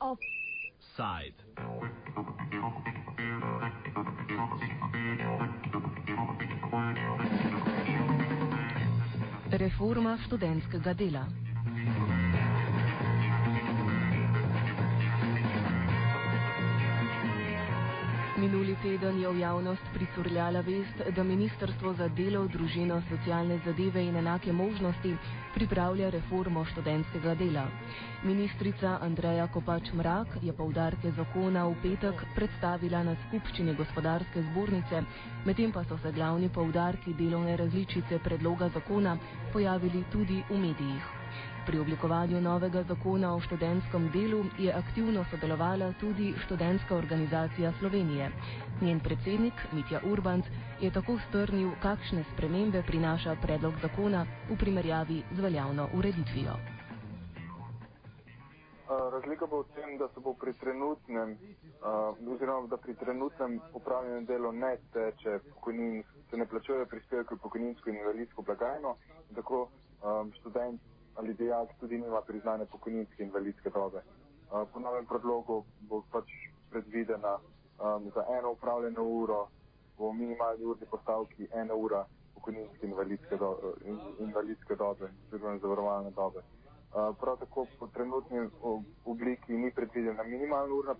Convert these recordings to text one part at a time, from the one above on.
Offside. Reforma študentskega dela. Teden je v javnost pricurljala vest, da Ministrstvo za delo, družino, socialne zadeve in enake možnosti pripravlja reformo študentskega dela. Ministrica Andreja Kopač Mrak je povdarke zakona v petek predstavila na skupščini gospodarske zbornice, medtem pa so se glavni povdarki delovne različice predloga zakona pojavili tudi v medijih. Pri oblikovanju novega zakona o študentskem delu je aktivno sodelovala tudi študentska organizacija Slovenije. Njen predsednik Mitja Urbanc je tako strnil, kakšne spremembe prinaša predlog zakona v primerjavi z veljavno ureditvijo. Razlika bo v tem, da se bo pri trenutnem, uh, oziroma da pri trenutnem upravljanju delo ne teče pokojnin, se ne plačuje prispevke v pokojninsko in invalidsko blagajno, tako um, študent ali dijak tudi nima priznane pokojninske invalidske dobe. Po novem predlogu bo pač predvidena um, za eno upravljeno uro v minimalni urni postavki ena ura pokojninske invalidske, do, invalidske dobe, oziroma zavarovalne dobe. Uh, prav tako po trenutni obliki ni predvidena minimalna urna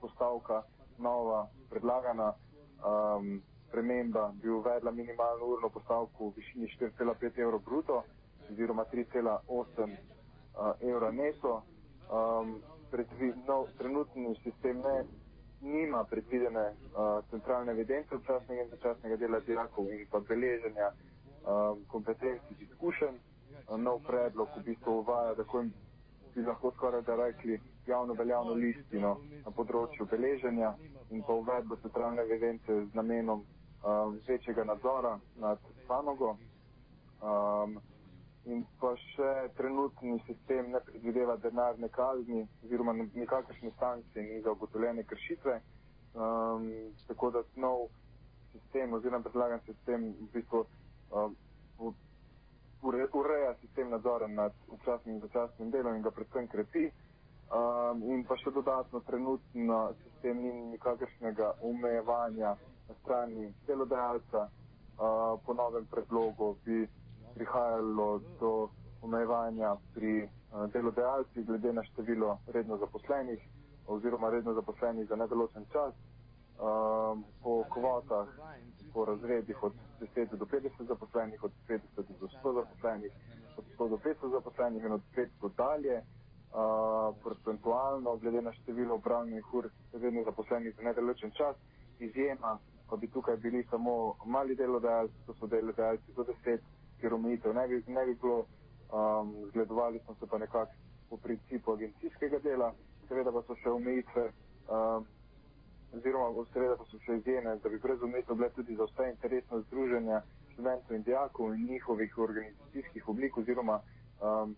postavka, nova predlagana um, sprememba bi uvedla minimalno urno postavko v višini 4,5 evrov bruto oziroma 3,8 uh, evra neto. Um, predvi, no, trenutni sistem ne, nima predvidene uh, centralne evidence občasnega in začasnega dela dijakov in pa beleženja um, kompetenc in izkušenj. Uh, nov predlog v bistvu uvaja, da bi lahko skoraj da rekli javno veljavno listino na področju beleženja in pa uvedbo centralne evidence z namenom um, večjega nadzora nad panogo. Um, in pa še trenutni sistem ne predvideva denarne kazni oziroma nikakršne sankcije ni za ugotovljene kršitve. Um, tako da nov sistem oziroma predlagan sistem v bistvu um, ureja sistem nadzora nad občasnim in začasnim delom in ga predvsem krepi. Um, in pa še dodatno trenutno sistem ni nikakršnega omejevanja na strani delodajalca. Uh, po novem predlogu bi prihajalo do omejevanja pri eh, delodajalcih glede na število redno zaposlenih oziroma redno zaposlenih za nedoločen čas. Um, po kvotah, po razredih od 10 do 50 zaposlenih, od 50 do 100 zaposlenih, od 100 do 500 zaposlenih in od 500 dalje, uh, procentualno glede na število upravljenih ur redno zaposlenih za nedoločen čas, izjema, pa bi tukaj bili samo mali delodajalci, to so delodajalci do 10 ker omejitev ne bi, ne bi bilo, um, zgledovali smo se pa nekako po principu agencijskega dela, seveda pa so še omejitve, um, oziroma seveda pa so še izjeme, da bi brez omejitev bile tudi za vse interesne združenja študentov in dijakov in njihovih organizacijskih oblik oziroma um,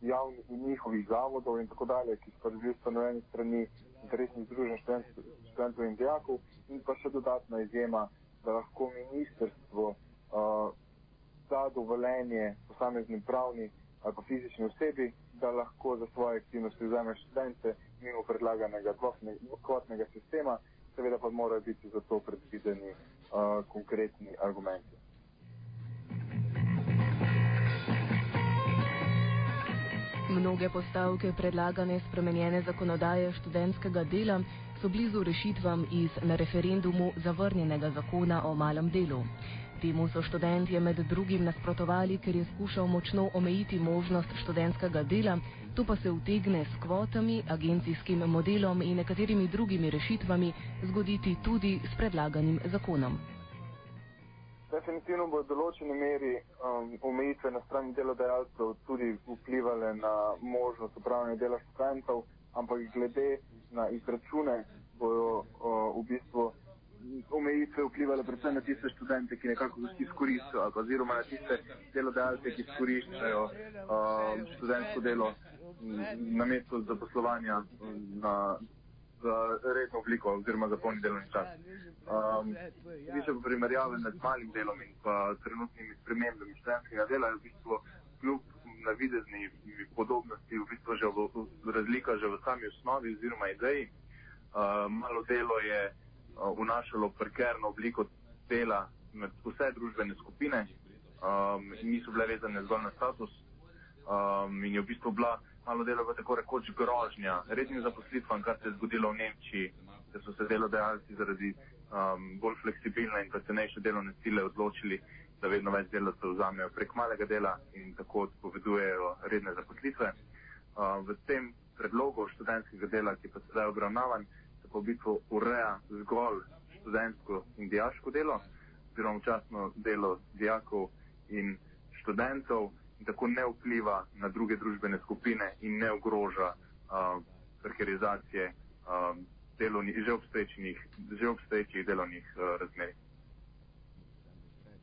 javnih in njihovih zavodov in tako dalje, ki so bili ustanovljeni strani interesnih združenj študentov in dijakov. In pa še dodatna izjema, da lahko ministrstvo uh, da dovoljenje posamezni pravni ali pa fizični osebi, da lahko za svoje aktivnosti vzame študente mimo predlaganega kvotnega sistema, seveda pa morajo biti za to predvideni uh, konkretni argumenti. Mnoge postavke predlagane spremenjene zakonodaje študentskega dela so blizu rešitvam iz na referendumu zavrnjenega zakona o malem delu. Temu so študentje med drugim nasprotovali, ker je skušal močno omejiti možnost študentskega dela, to pa se utegne s kvotami, agencijskim modelom in nekaterimi drugimi rešitvami zgoditi tudi s predlaganim zakonom. Definitivno bo v določeni meri um, omejitve na strani delodajalcev tudi vplivali na možnost upravljanja dela študentov, ampak glede na izračune bojo uh, v bistvu omejitve vplivale predvsem na tiste študente, ki nekako izkoriščajo, ali oziroma na tiste delodajalce, ki izkoriščajo uh, študentsko delo na mesto zaposlovanja na, redno obliko oziroma za polni delovni čas. Um, Više v primerjavi med malim delom in pa trenutnimi spremembami študentskega dela je v bistvu kljub navidezni podobnosti v bistvu že v, razlika že v sami osnovi oziroma ideji. Uh, malo delo je uh, vnašalo prekerno obliko dela med vse družbene skupine um, niso bile vezane zgolj na status um, in je v bistvu bila malo delo v tako rekoč grožnja rednim zaposlitvam, kar se je zgodilo v Nemčiji, da so se delodajalci zaradi um, bolj fleksibilne in cenejše delovne sile odločili, da vedno več delavcev vzamejo prek malega dela in tako odpovedujejo redne zaposlitve. Uh, v tem predlogu študentskega dela, ki pa sedaj obravnavan, v bistvu ureja zgolj študentsko in dijaško delo, oziroma včasno delo dijakov in študentov in tako ne vpliva na druge družbene skupine in ne ogroža uh, prekarizacije uh, delovni, že, že obstoječih delovnih uh, razmer.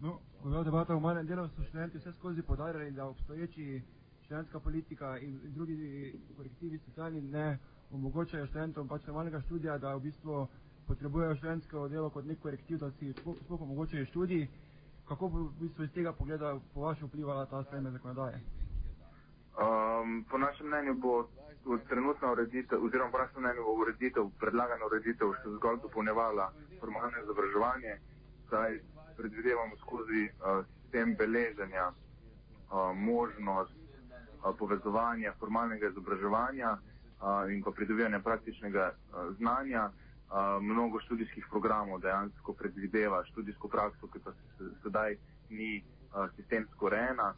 No, v debata o manjem delu so študenti vse skozi podarjali, da obstoječi študentska politika in, in drugi korektivi socialni ne omogočajo študentom pač normalnega študija, da v bistvu potrebujejo študentsko delo kot nek korektiv, da si sploh omogočajo študij kako bo v bistvu iz tega pogleda po vašem vplivala ta sprememba zakonodaje? Um, po našem mnenju bo trenutna ureditev, oziroma po našem mnenju bo ureditev, predlagana ureditev še zgolj dopolnevala formalno izobraževanje, saj predvidevamo skozi uh, sistem beleženja uh, možnost uh, povezovanja formalnega izobraževanja uh, in pa pridobivanja praktičnega uh, znanja mnogo študijskih programov dejansko predvideva študijsko prakso, ki pa se sedaj ni a, sistemsko rejena,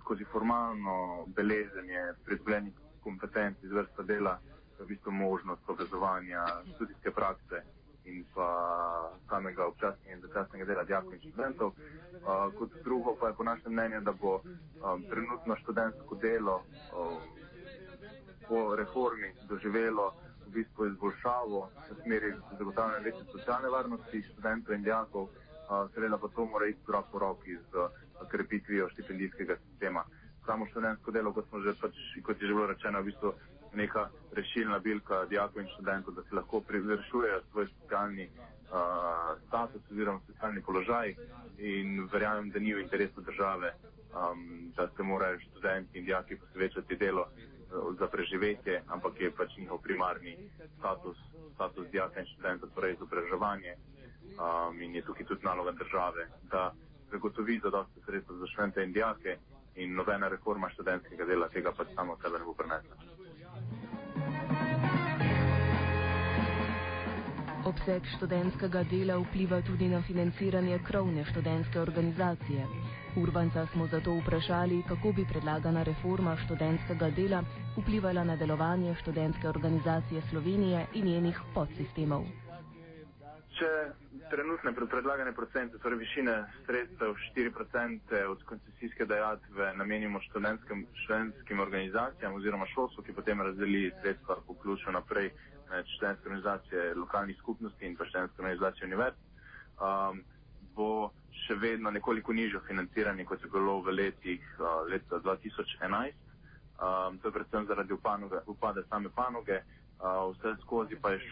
skozi formalno beleženje pridobljenih kompetenc iz vrsta dela, v bistvu možnost povezovanja študijske prakse in pa samega občasnega in začasnega dela dijakov in študentov. A, kot drugo pa je po našem mnenju, da bo a, trenutno študentsko delo a, po reformi doživelo v bistvu izboljšavo v smeri zagotavljanja večje socialne varnosti študentov in dijakov, seveda pa to mora iti korak po roki z krepitvijo štipendijskega sistema. Samo študentsko delo, kot, že, pač, kot je že bilo rečeno, v bistvu neka rešilna bilka dijakov in študentov, da se lahko privršujejo svoj socialni uh, status oziroma socialni položaj in verjamem, da ni v interesu države, um, da se morajo študenti in dijaki posvečati delo za preživetje, ampak je pač njihov primarni status, status dijaka in študenta, torej izobraževanje. Um, in je tukaj tudi naloga države, da zagotovi zadosti sredstva za študente in dijake in nobena reforma študentskega dela tega pač samo sebe ne bo prenesla. Obseg študentskega dela vpliva tudi na financiranje krovne študentske organizacije. Urbanca smo zato vprašali, kako bi predlagana reforma študentskega dela vplivala na delovanje študentske organizacije Slovenije in njenih podsistemov. Če trenutne predlagane procente, torej višine sredstev 4% od koncesijske dejatve namenimo študentskim, študentskim organizacijam oziroma šolstvu, ki potem razdeli sredstva po ključu naprej med študentske organizacije lokalnih skupnosti in pa študentske organizacije univerz, um, bo še vedno nekoliko nižjo financiranje, kot je bilo v letih uh, leta 2011. Um, to je predvsem zaradi upanoge, upade same panoge. Uh, vse skozi pa š,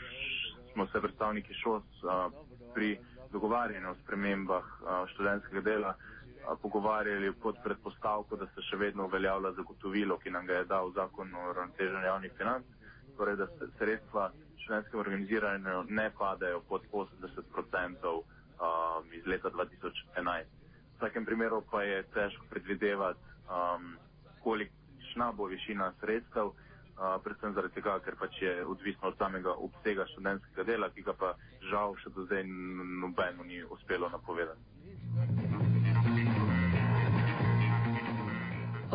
smo se predstavniki ŠOS uh, pri dogovarjanju o spremembah uh, študentskega dela uh, pogovarjali pod predpostavko, da se še vedno uveljavlja zagotovilo, ki nam ga je dal zakon o ravnoteženju javnih financ, torej da se sredstva študentskem organiziranju ne padajo pod 80 odstotkov um, iz leta 2011. V vsakem primeru pa je težko predvidevati, um, kolikšna bo višina sredstev, uh, predvsem zaradi tega, ker pač je odvisno od samega obsega študentskega dela, ki ga pa žal še do zdaj nobeno ni uspelo napovedati.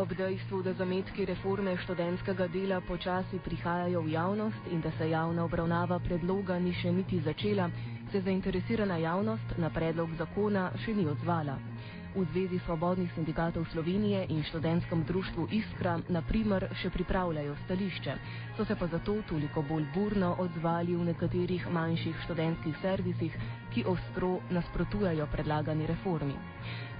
Ob dejstvu, da zametki reforme študentskega dela počasi prihajajo v javnost in da se javna obravnava predloga ni še niti začela, se zainteresirana javnost na predlog zakona še ni odzvala. V Zvezi svobodnih sindikatov Slovenije in študentskem društvu Iskra, na primer, še pripravljajo stališče, so se pa zato toliko bolj burno odzvali v nekaterih manjših študentskih servisih, ki ostro nasprotujajo predlagani reformi.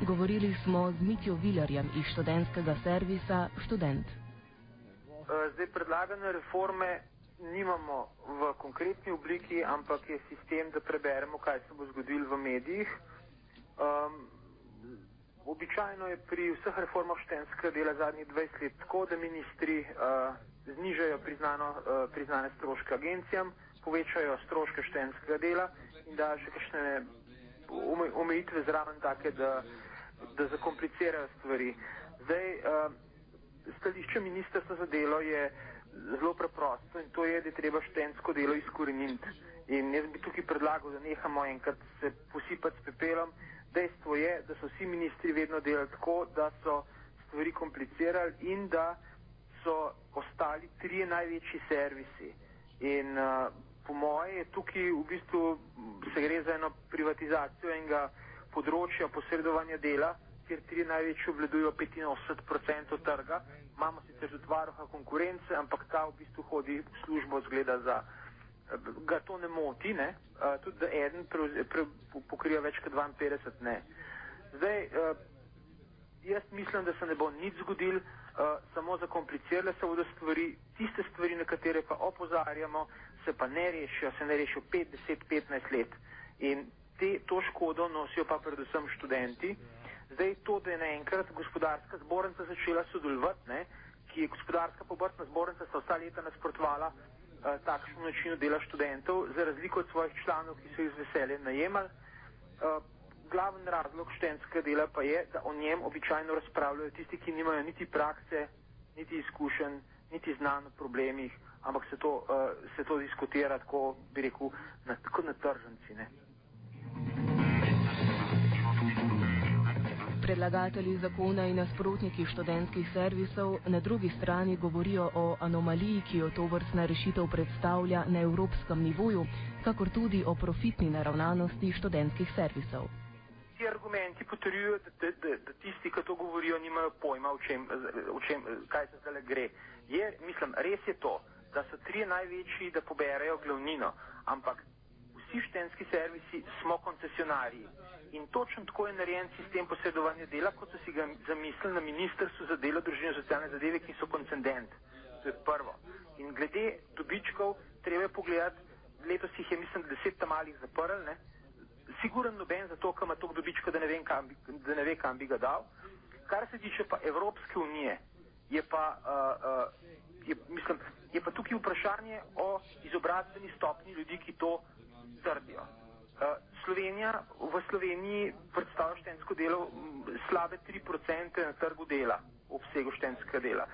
Govorili smo z Mitjo Vilarjem iz študentskega servisa Študent. Zdaj predlagane reforme nimamo v konkretni obliki, ampak je sistem, da preberemo, kaj se bo zgodilo v medijih. Um, običajno je pri vseh reformah štenskega dela zadnjih 20 let tako, da ministri uh, znižajo priznano, uh, priznane stroške agencijam, povečajo stroške štenskega dela in da še kakšne omejitve zraven take, da, da zakomplicirajo stvari. Zdaj, uh, stališče ministrstva za delo je zelo preprosto in to je, da je treba štensko delo izkoreniniti. In jaz bi tukaj predlagal, da nehamo enkrat se posipati s pepelom. Dejstvo je, da so vsi ministri vedno delali tako, da so stvari komplicirali in da so ostali trije največji servisi. In uh, po moje je tukaj v bistvu se gre za eno privatizacijo enega področja posredovanja dela, kjer tri največji obvladujo 85% trga. Imamo sicer tudi varoha konkurence, ampak ta v bistvu hodi v službo zgleda za, ga to ne moti, ne? Uh, tudi da eden pre, pre, pokrija več kot 52, ne. Zdaj, uh, jaz mislim, da se ne bo nič zgodil, uh, samo zakomplicirale se bodo stvari, tiste stvari, na katere pa opozarjamo, se pa ne rešijo, se ne rešijo 5, 10, 15 let. In te, to škodo nosijo pa predvsem študenti. Zdaj to, da je naenkrat gospodarska zbornica začela sodelovati, ne, ki je gospodarska pobrtna zbornica, sta vsa leta nasprotovala uh, takšnemu načinu dela študentov, za razliko od svojih članov, ki so jih z veseljem najemali. Uh, glaven razlog študentskega dela pa je, da o njem običajno razpravljajo tisti, ki nimajo niti prakse, niti izkušenj, niti znanj o problemih, ampak se to, uh, se to diskutira tako, bi rekel, na, tako na tržnici. Predlagatelji zakona in nasprotniki študentskih servisov na drugi strani govorijo o anomaliji, ki jo to vrstna rešitev predstavlja na evropskem nivoju, kakor tudi o profitni naravnanosti študentskih servisov. Ti argumenti potrjujejo, da, da, da, da tisti, ki to govorijo, nimajo pojma, o čem, o čem, kaj se zdaj gre. Je, mislim, res je to, da so tri največji, da poberajo glavnino, ampak vsi študentski servisi smo koncesionarji. In točno tako je narejen sistem posredovanja dela, kot so si ga zamislili na Ministrstvu za delo, družino in socialne zadeve, ki so koncendent. To je prvo. In glede dobičkov, treba je pogledati, letos jih je, mislim, deset tam malih zaprl, ne? Siguren noben za to, kam ima toliko dobička, da ne, vem, bi, da ne ve, kam bi ga dal. Kar se tiče pa Evropske unije, je pa, uh, uh, je, mislim, je pa tukaj vprašanje o izobrazbeni stopni ljudi, ki to trdijo. Uh, Slovenija v Sloveniji predstavlja štensko delo slabe 3% na trgu dela, obsegu štenskega dela.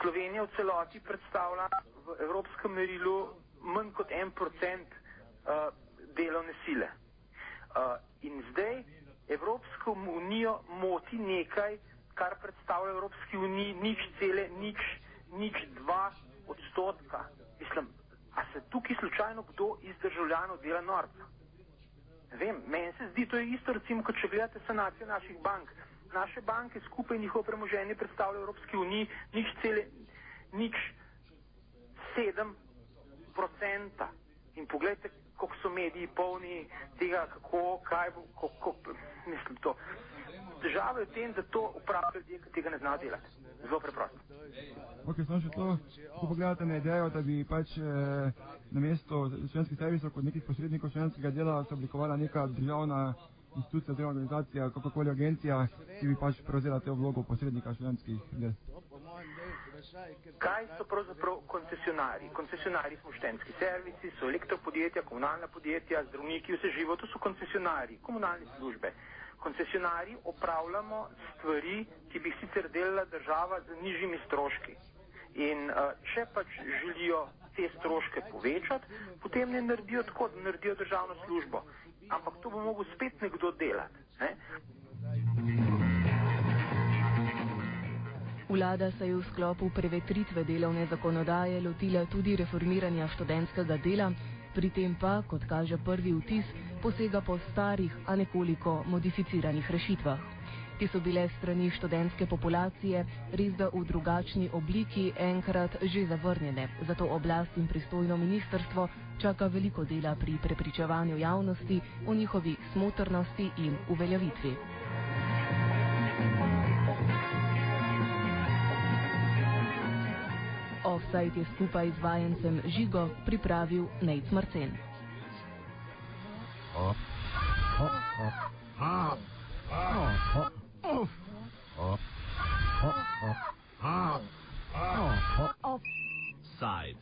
Slovenija v celoti predstavlja v evropskem merilu manj kot 1% uh, delovne sile. Uh, in zdaj Evropsko unijo moti nekaj, kar predstavlja Evropski uniji nič cele, nič, nič dva odstotka. Mislim, a se tukaj slučajno kdo iz državljanov dela norca? Vem, meni se zdi, to je isto, recimo, kot če gledate sanacijo naših bank. Naše banke skupaj njihovo premoženje predstavljajo Evropski uniji nič cele, nič sedem procenta. In pogledajte, koliko so mediji polni tega, kako, kaj bo, kako, mislim to. Težava je v tem, da to upravljajo ljudje, ki tega ne znajo delati. Zelo preprosto. Ok, samo še to, ko pogledate na idejo, da bi pač eh, na mesto študentskih servisov kot nekih posrednikov študentskega dela se oblikovala neka državna institucija, oziroma organizacija, kakorkoli agencija, ki bi pač prevzela te vlogo posrednika študentskih del. Kaj so pravzaprav koncesionari? Koncesionari smo študentski servisi, so elektropodjetja, komunalna podjetja, zdravniki, vse živo, to so koncesionari, komunalne službe koncesionarji opravljamo stvari, ki bi sicer delala država z nižjimi stroški. In uh, če pač želijo te stroške povečati, potem ne naredijo tako, da naredijo državno službo. Ampak to bo mogel spet nekdo delati. Ne? Vlada se je v sklopu prevetritve delovne zakonodaje lotila tudi reformiranja študentskega dela, pri tem pa, kot kaže prvi vtis, posega po starih, a nekoliko modificiranih rešitvah. Ti so bile strani študentske populacije res da v drugačni obliki enkrat že zavrnjene, zato oblast in pristojno ministerstvo čaka veliko dela pri prepričevanju javnosti o njihovi smotrnosti in uveljavitvi. O Offside je skupaj z vajencem Žigo pripravil Nec Marcen. Offside.